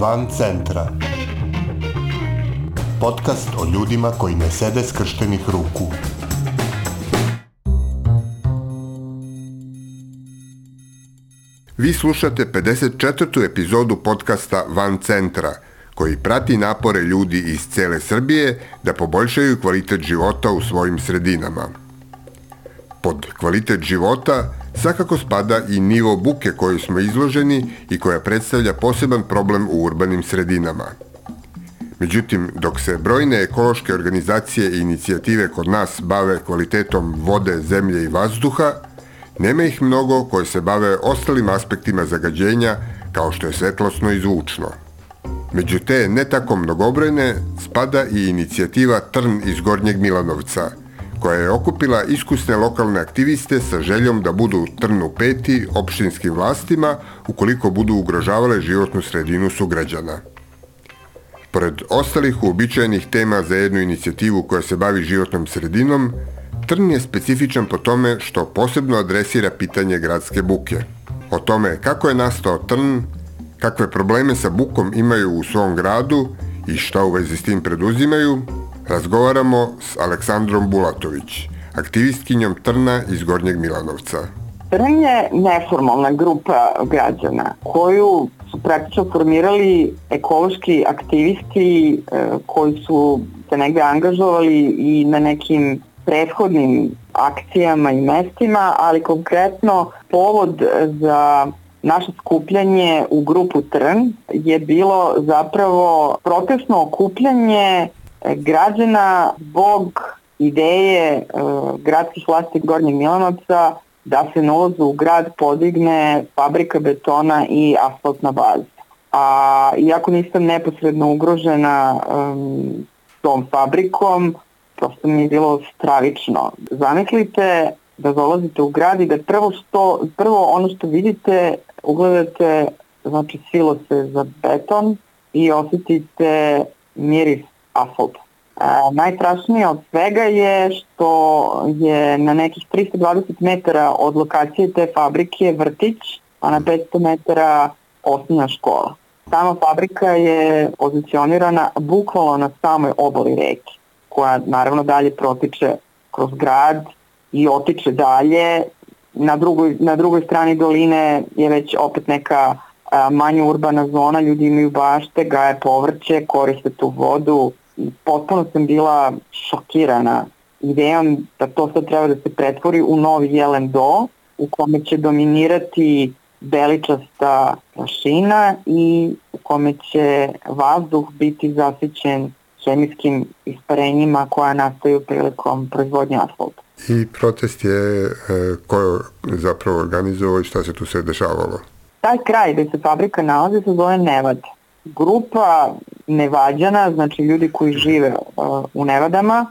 Van centra. Podcast o ljudima koji ne sede skrštenih ruku. Vi slušate 54. epizodu podcasta Van centra, koji prati napore ljudi iz cele Srbije da poboljšaju kvalitet života u svojim sredinama. Pod kvalitet života svakako spada i nivo buke koju smo izloženi i koja predstavlja poseban problem u urbanim sredinama. Međutim, dok se brojne ekološke organizacije i inicijative kod nas bave kvalitetom vode, zemlje i vazduha, nema ih mnogo koje se bave ostalim aspektima zagađenja kao što je svetlosno i zvučno. Među te ne tako mnogobrojne spada i inicijativa Trn iz Gornjeg Milanovca – koja je okupila iskusne lokalne aktiviste sa željom da budu trnu peti opštinskim vlastima ukoliko budu ugrožavale životnu sredinu sugrađana. Pored ostalih uobičajenih tema za jednu inicijativu koja se bavi životnom sredinom, Trn je specifičan po tome što posebno adresira pitanje gradske buke. O tome kako je nastao Trn, kakve probleme sa bukom imaju u svom gradu i šta u vezi s tim preduzimaju, Razgovaramo s Aleksandrom Bulatović, aktivistkinjom Trna iz Gornjeg Milanovca. Trn je neformalna grupa građana koju su praktično formirali ekološki aktivisti e, koji su se negde angažovali i na nekim prethodnim akcijama i mestima, ali konkretno povod za naše skupljanje u grupu Trn je bilo zapravo protestno okupljanje građana zbog ideje uh, gradskih vlasti Gornjeg Milanovca da se na ulazu u grad podigne fabrika betona i asfaltna baza. A iako nisam neposredno ugrožena um, tom fabrikom, prosto mi je bilo stravično. Zamislite da dolazite u grad i da prvo, što, prvo ono što vidite, ugledate znači silose za beton i osetite miris asfalt. A, najstrašnije od svega je što je na nekih 320 metara od lokacije te fabrike vrtić, a na 500 metara osnovna škola. Sama fabrika je pozicionirana bukvalno na samoj oboli reke, koja naravno dalje protiče kroz grad i otiče dalje. Na drugoj, na drugoj strani doline je već opet neka a, manja urbana zona, ljudi imaju bašte, gaje povrće, koriste tu vodu, potpuno sam bila šokirana idejom da to sad treba da se pretvori u novi jelen do u kome će dominirati beličasta prašina i u kome će vazduh biti zasićen hemijskim isparenjima koja nastaju prilikom proizvodnje asfalta. I protest je e, ko zapravo organizovao i šta se tu sve dešavalo? Taj kraj gde se fabrika nalazi se zove Nevad. Grupa Nevađana, znači ljudi koji žive u Nevadama,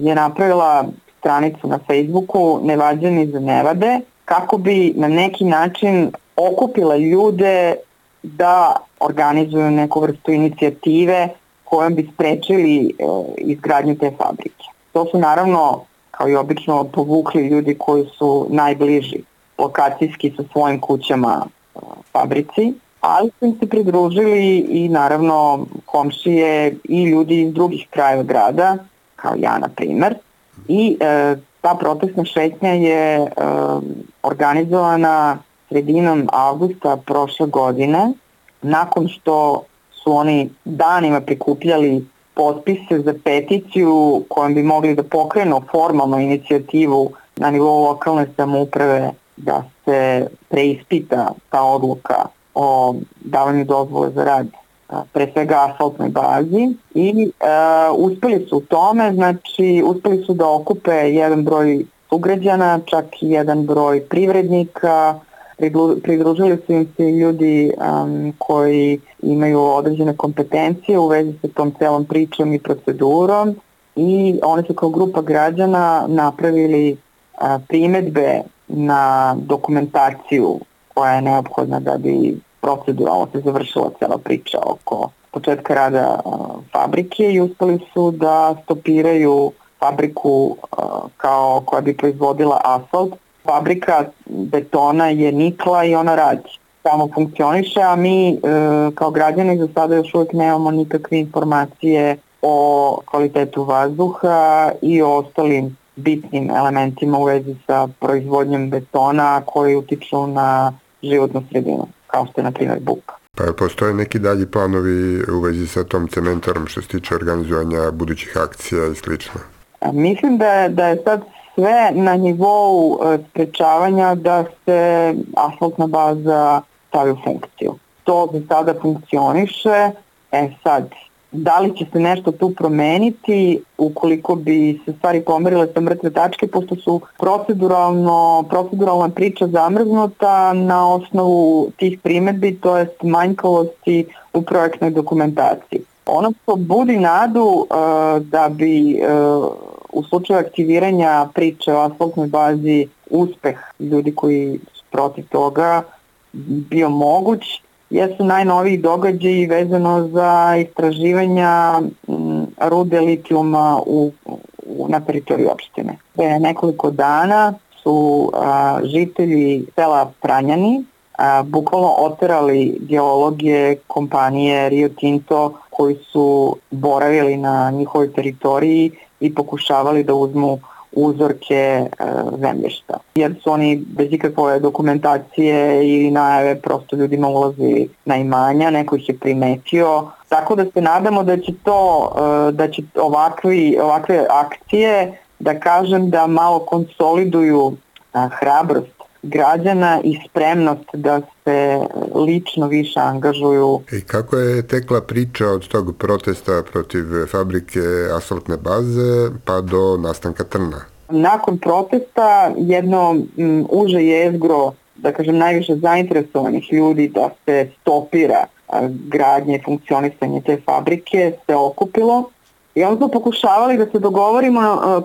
je napravila stranicu na Facebooku Nevađani za Nevade kako bi na neki način okupila ljude da organizuju neku vrstu inicijative kojom bi sprečili uh, izgradnju te fabrike. To su naravno, kao i obično, povukli ljudi koji su najbliži lokacijski sa svojim kućama uh, fabrici ali su im se pridružili i naravno komšije i ljudi iz drugih krajeva grada, kao ja na primer. I e, ta protestna šetnja je e, organizovana sredinom avgusta prošle godine, nakon što su oni danima prikupljali potpise za peticiju kojom bi mogli da pokrenu formalnu inicijativu na nivou lokalne samouprave da se preispita ta odluka o davanju dozvole za rad pre svega asfaltnoj bazi i e, uspeli su u tome, znači uspeli su da okupe jedan broj sugrađana, čak i jedan broj privrednika, pridružili su im se ljudi um, koji imaju određene kompetencije u vezi sa tom celom pričom i procedurom i oni su kao grupa građana napravili a, primetbe na dokumentaciju koja je neophodna da bi proceduralno se završila cela priča oko početka rada fabrike i uspeli su da stopiraju fabriku kao koja bi proizvodila asfalt. Fabrika betona je nikla i ona radi. samo funkcioniše, a mi e, kao građani za sada još uvijek nemamo nikakve informacije o kvalitetu vazduha i o ostalim bitnim elementima u vezi sa proizvodnjom betona koji utiču na životnu sredinu, kao što je na primjer buka. Pa postoje neki dalji planovi u vezi sa tom cementorom što se tiče organizovanja budućih akcija i slično? Mislim da je, da je sad sve na nivou e, sprečavanja da se asfaltna baza stavi u funkciju. To za sada funkcioniše, e sad da li će se nešto tu promeniti ukoliko bi se stvari pomerile sa mrtve tačke, pošto su proceduralno, proceduralna priča zamrznuta na osnovu tih primetbi, to jest manjkavosti u projektnoj dokumentaciji. Ono što budi nadu uh, da bi uh, u slučaju aktiviranja priče o asfaltnoj bazi uspeh ljudi koji su protiv toga bio moguć, jesu najnoviji događaji vezano za istraživanja rude litijuma u, u, na teritoriju opštine. Pre nekoliko dana su a, žitelji sela Pranjani a, bukvalno oterali geologije kompanije Rio Tinto koji su boravili na njihovoj teritoriji i pokušavali da uzmu uzorke e, zemljišta. Jer su oni bez ikakve dokumentacije i najave prosto ljudima ulazi na imanja, neko ih je primetio. Tako da se nadamo da će to, e, da će ovakvi, ovakve akcije da kažem da malo konsoliduju hrabrost građana i spremnost da se lično više angažuju. I kako je tekla priča od tog protesta protiv fabrike asfaltne baze pa do nastanka trna? Nakon protesta jedno m, uže jezgro, da kažem najviše zainteresovanih ljudi da se stopira gradnje i funkcionisanje te fabrike se okupilo I onda smo pokušavali da se dogovorimo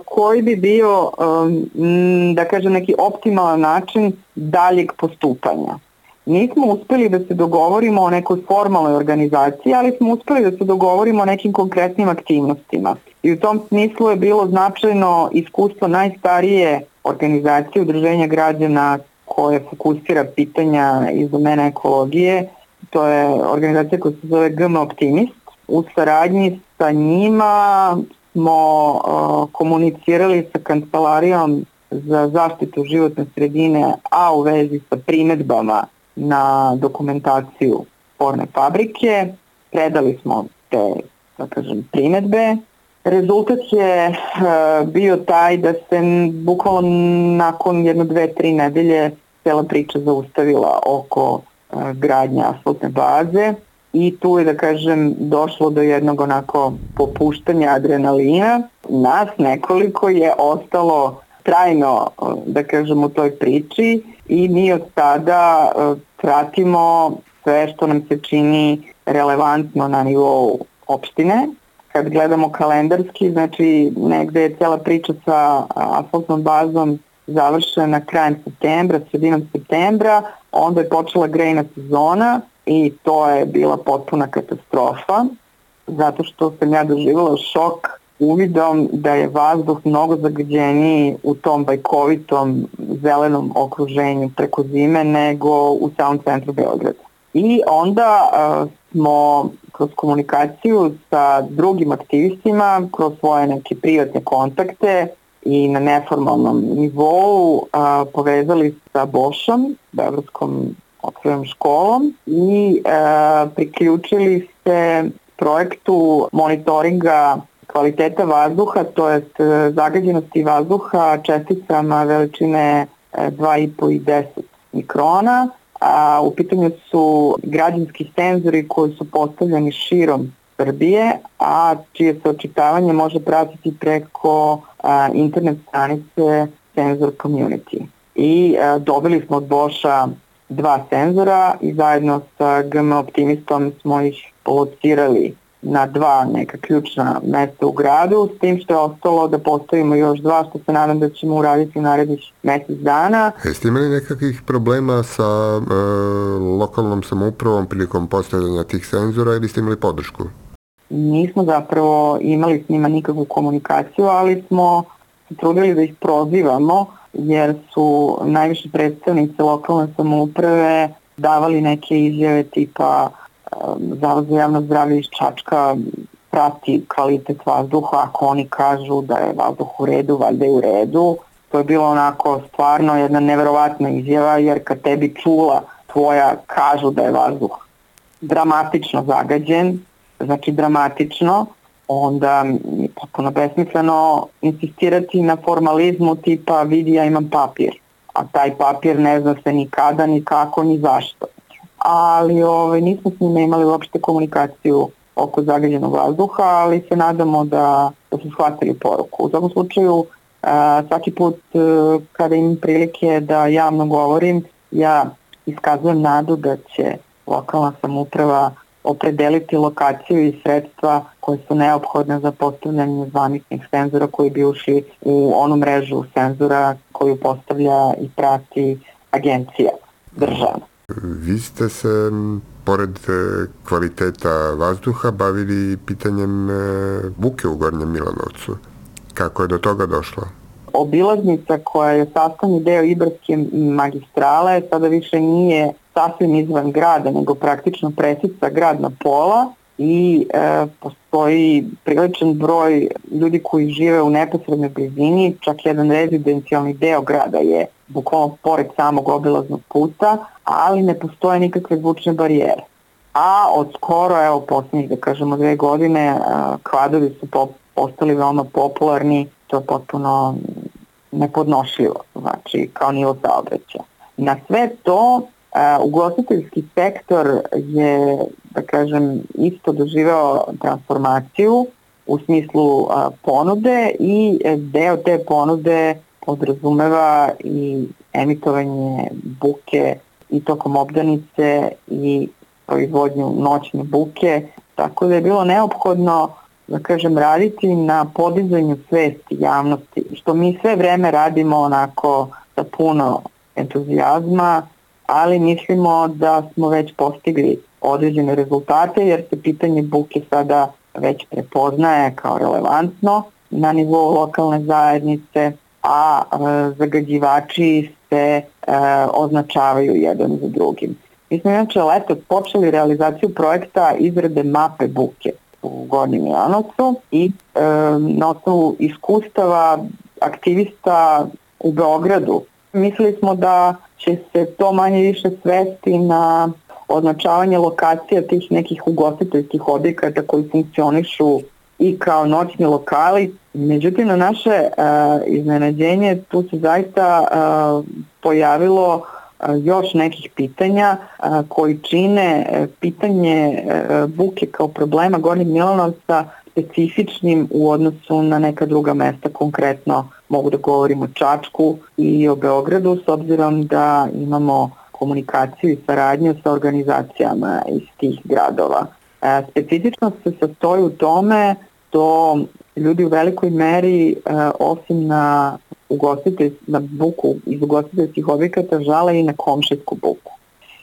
koji bi bio, da kažem, neki optimalan način daljeg postupanja. Nismo uspeli da se dogovorimo o nekoj formalnoj organizaciji, ali smo uspeli da se dogovorimo o nekim konkretnim aktivnostima. I u tom smislu je bilo značajno iskustvo najstarije organizacije udruženja građana koje fokusira pitanja iz domena ekologije. To je organizacija koja se zove GM Optimist. U saradnji sa njima smo uh, komunicirali sa kancelarijom za zaštitu životne sredine, a u vezi sa primetbama na dokumentaciju sporne fabrike. Predali smo te, da kažem, primetbe. Rezultat je uh, bio taj da se bukvalno nakon jedno, dve, tri nedelje cela priča zaustavila oko uh, gradnja asfaltne baze i tu je da kažem došlo do jednog onako popuštanja adrenalina. Nas nekoliko je ostalo trajno da kažem u toj priči i mi od tada e, pratimo sve što nam se čini relevantno na nivou opštine. Kad gledamo kalendarski, znači negde je cijela priča sa asfaltnom bazom završena krajem septembra, sredinom septembra, onda je počela grejna sezona i to je bila potpuna katastrofa zato što sam ja doživjela šok uvidom da je vazduh mnogo zagađeniji u tom bajkovitom zelenom okruženju preko zime nego u samom centru Beograda. I onda uh, smo kroz komunikaciju sa drugim aktivistima, kroz svoje neke privatne kontakte i na neformalnom nivou a, povezali sa Bošom, Beogradskom otvorenom školom i e, priključili se projektu monitoringa kvaliteta vazduha, to je zagađenosti vazduha česticama veličine 2,5 i 10 mikrona. A, u pitanju su građanski senzori koji su postavljeni širom Srbije, a čije se očitavanje može pratiti preko a, internet stranice Sensor Community. I a, dobili smo od Boša dva senzora i zajedno sa GM Optimistom smo ih locirali na dva neka ključna mesta u gradu, s tim što je ostalo da postavimo još dva, što se nadam da ćemo uraditi u narednih mesec dana. Jeste imali nekakvih problema sa e, lokalnom samoupravom prilikom postavljanja tih senzora ili ste imali podršku? Nismo zapravo imali s njima nikakvu komunikaciju, ali smo se trudili da ih prozivamo jer su najviše predstavnice lokalne samouprave davali neke izjave tipa Zavod za javno zdravlje iz Čačka prati kvalitet vazduha, ako oni kažu da je vazduh u redu, valjda je u redu. To je bilo onako stvarno jedna neverovatna izjava, jer kad tebi čula tvoja kažu da je vazduh dramatično zagađen, znači dramatično, onda potpuno besmisleno insistirati na formalizmu tipa vidi ja imam papir, a taj papir ne zna se ni kada, ni kako, ni zašto. Ali ove, ovaj, nismo s njima imali uopšte komunikaciju oko zagađenog vazduha, ali se nadamo da, da su shvatili poruku. U svakom slučaju, a, svaki put a, e, kada imam prilike da javno govorim, ja iskazujem nadu da će lokalna samuprava opredeliti lokaciju i sredstva koje su neophodne za postavljanje zvaničnih senzora koji bi ušli u onu mrežu senzora koju postavlja i prati agencija državna. Vi ste se pored e, kvaliteta vazduha bavili pitanjem e, buke u Gornjem Milanovcu. Kako je do toga došlo? Obilaznica koja je sastavni deo Ibarske magistrale sada više nije sasvim izvan grada, nego praktično presica grad na pola i e, postoji priličan broj ljudi koji žive u neposrednoj blizini, čak jedan rezidencijalni deo grada je bukvalno pored samog obilaznog puta, ali ne postoje nikakve zvučne barijere. A od skoro, evo poslednjih da kažemo dve godine, e, kvadovi su po, postali veoma popularni, to je potpuno nepodnošljivo, znači kao nivo saobraćaja. Na sve to Uh, ugostiteljski sektor je, da kažem, isto doživeo transformaciju u smislu uh, ponude i deo te ponude podrazumeva i emitovanje buke i tokom obdanice i proizvodnju noćne buke, tako da je bilo neophodno da kažem, raditi na podizanju svesti javnosti, što mi sve vreme radimo onako sa puno entuzijazma ali mislimo da smo već postigli određene rezultate jer se pitanje buke sada već prepoznaje kao relevantno na nivou lokalne zajednice, a e, zagađivači se e, označavaju jedan za drugim. Mi smo inače leto počeli realizaciju projekta izrade mape buke u Gornjem Janovcu i e, na osnovu iskustava aktivista u Beogradu mislili smo da će se to manje više svesti na označavanje lokacija tih nekih ugostiteljskih objekata koji funkcionišu i kao noćni lokali. Međutim, na naše uh, iznenađenje tu se zaista uh, pojavilo uh, još nekih pitanja uh, koji čine uh, pitanje uh, buke kao problema Gornjeg Milanovca specifičnim u odnosu na neka druga mesta, konkretno mogu da govorim o Čačku i o Beogradu, s obzirom da imamo komunikaciju i saradnju sa organizacijama iz tih gradova. E, specifično se sastoji u tome to ljudi u velikoj meri, e, osim na, ugostitelj, na buku iz ugostiteljskih objekata, žale i na komšijsku buku.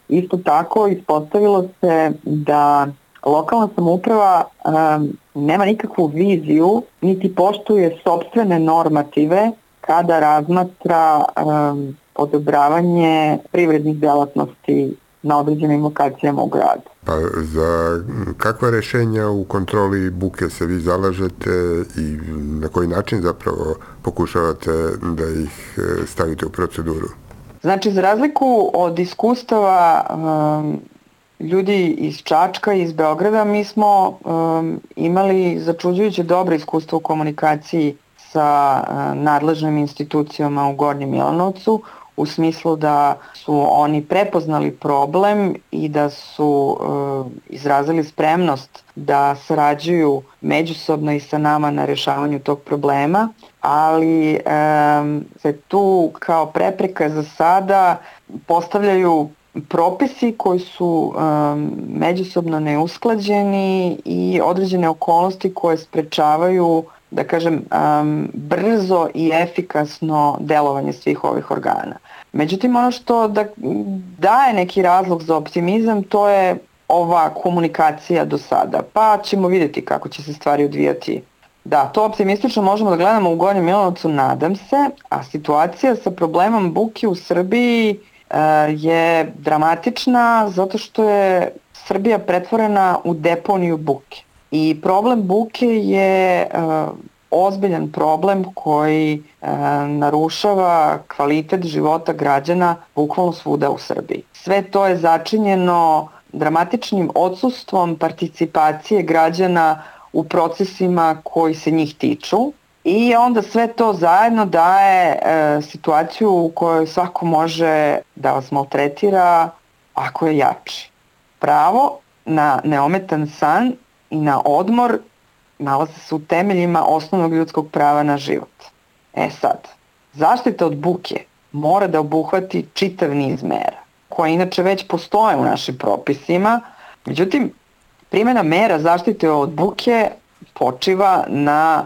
Isto tako ispostavilo se da lokalna samouprava um, nema nikakvu viziju, niti poštuje sobstvene normative kada razmatra um, odobravanje privrednih delatnosti na određenim lokacijama u gradu. Pa za kakva rešenja u kontroli buke se vi zalažete i na koji način zapravo pokušavate da ih e, stavite u proceduru? Znači, za razliku od iskustava um, ljudi iz Čačka i iz Beograda, mi smo um, imali začuđujuće dobro iskustvo u komunikaciji sa uh, nadležnim institucijama u Gornjem Milanovcu, u smislu da su oni prepoznali problem i da su uh, izrazili spremnost da sarađuju međusobno i sa nama na rešavanju tog problema, ali um, se tu kao prepreka za sada postavljaju propisi koji su um, međusobno neusklađeni i određene okolnosti koje sprečavaju da kažem, um, brzo i efikasno delovanje svih ovih organa. Međutim, ono što da, daje neki razlog za optimizam, to je ova komunikacija do sada. Pa ćemo videti kako će se stvari odvijati. Da, to optimistično možemo da gledamo u Gornjem Milanovcu, nadam se, a situacija sa problemom buke u Srbiji je dramatična zato što je Srbija pretvorena u deponiju buke. I problem buke je ozbiljan problem koji e, narušava kvalitet života građana bukvalno svuda u Srbiji. Sve to je začinjeno dramatičnim odsustvom participacije građana u procesima koji se njih tiču i onda sve to zajedno daje e, situaciju u kojoj svako može da vas maltretira ako je jači. Pravo na neometan san i na odmor nalaze se u temeljima osnovnog ljudskog prava na život. E sad, zaštita od buke mora da obuhvati čitav niz mera, koje inače već postoje u našim propisima, međutim, primjena mera zaštite od buke počiva na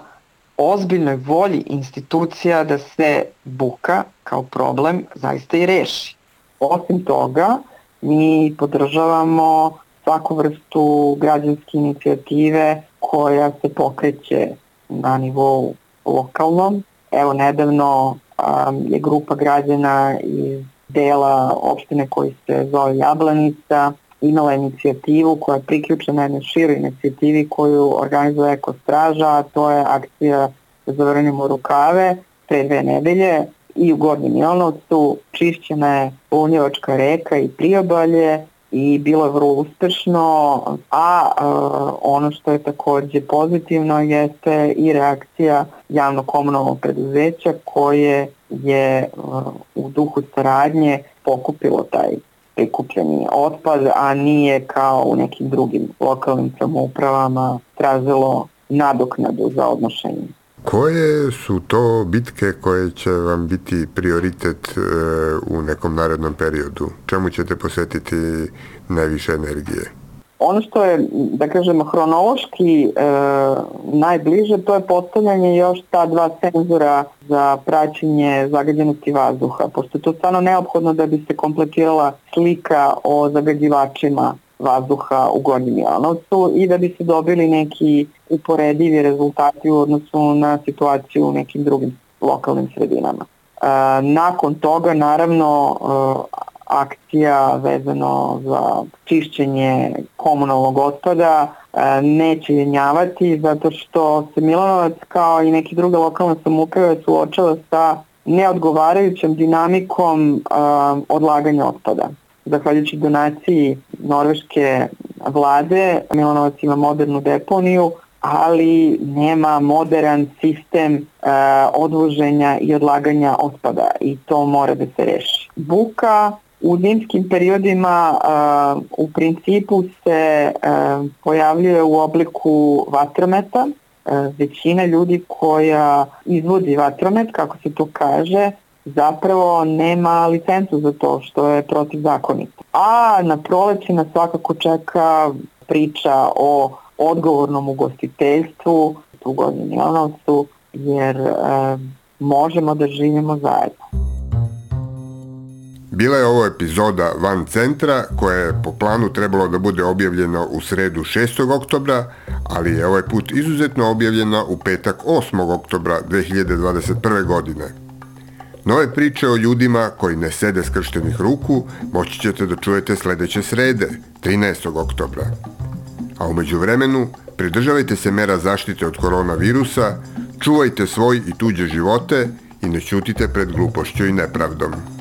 ozbiljnoj volji institucija da se buka kao problem zaista i reši. Osim toga, mi podržavamo svaku vrstu građanske inicijative koja se pokreće na nivou lokalnom. Evo, nedavno um, je grupa građana iz dela opštine koji se zove Jablanica imala inicijativu koja je priključena jednoj široj inicijativi koju organizuje Eko Straža, a to je akcija za zavrnimo rukave pre dve nedelje i u Gornjem Milnovcu čišćena je Lunjevačka reka i Priobalje i bilo je vrlo uspešno, a uh, ono što je takođe pozitivno jeste i reakcija javno-komunalnog preduzeća koje je uh, u duhu saradnje pokupilo taj prikupljeni otpad, a nije kao u nekim drugim lokalnim samoupravama tražilo nadoknadu za odnošenje. Koje su to bitke koje će vam biti prioritet e, u nekom narednom periodu? Čemu ćete posvetiti najviše energije? Ono što je, da kažemo, hronološki e, najbliže, to je postavljanje još ta dva senzora za praćenje zagađenosti vazduha, pošto je to stvarno neophodno da bi se kompletirala slika o zagađivačima vazduha u Gornjem Milanovcu i da bi se dobili neki uporedivi rezultati u odnosu na situaciju u nekim drugim lokalnim sredinama. E, nakon toga, naravno, e, akcija vezano za čišćenje komunalnog otpada e, neće jenjavati zato što se Milanovac kao i neke druge lokalne samouprave suočava sa neodgovarajućom dinamikom odlaganja otpada zahvaljujući donaciji norveške vlade, Milanovac ima modernu deponiju, ali nema modern sistem e, odvoženja i odlaganja otpada i to mora da se reši. Buka u zimskim periodima u principu se pojavljuje u obliku vatrometa. Većina ljudi koja izvodi vatromet, kako se to kaže, zapravo nema licencu za to što je protivzakonito. A na proleći nas svakako čeka priča o odgovornom ugostiteljstvu u Milanovcu, jer možemo da živimo zajedno. Bila je ovo epizoda Van Centra koja je po planu trebalo da bude objavljena u sredu 6. oktobra, ali je ovaj put izuzetno objavljena u petak 8. oktobra 2021. godine. Nove priče o ljudima koji ne sede skrštenih ruku moći ćete da čujete sledeće srede, 13. oktobra. A umeđu vremenu, pridržavajte se mera zaštite od koronavirusa, čuvajte svoj i tuđe živote i ne ćutite pred glupošću i nepravdom.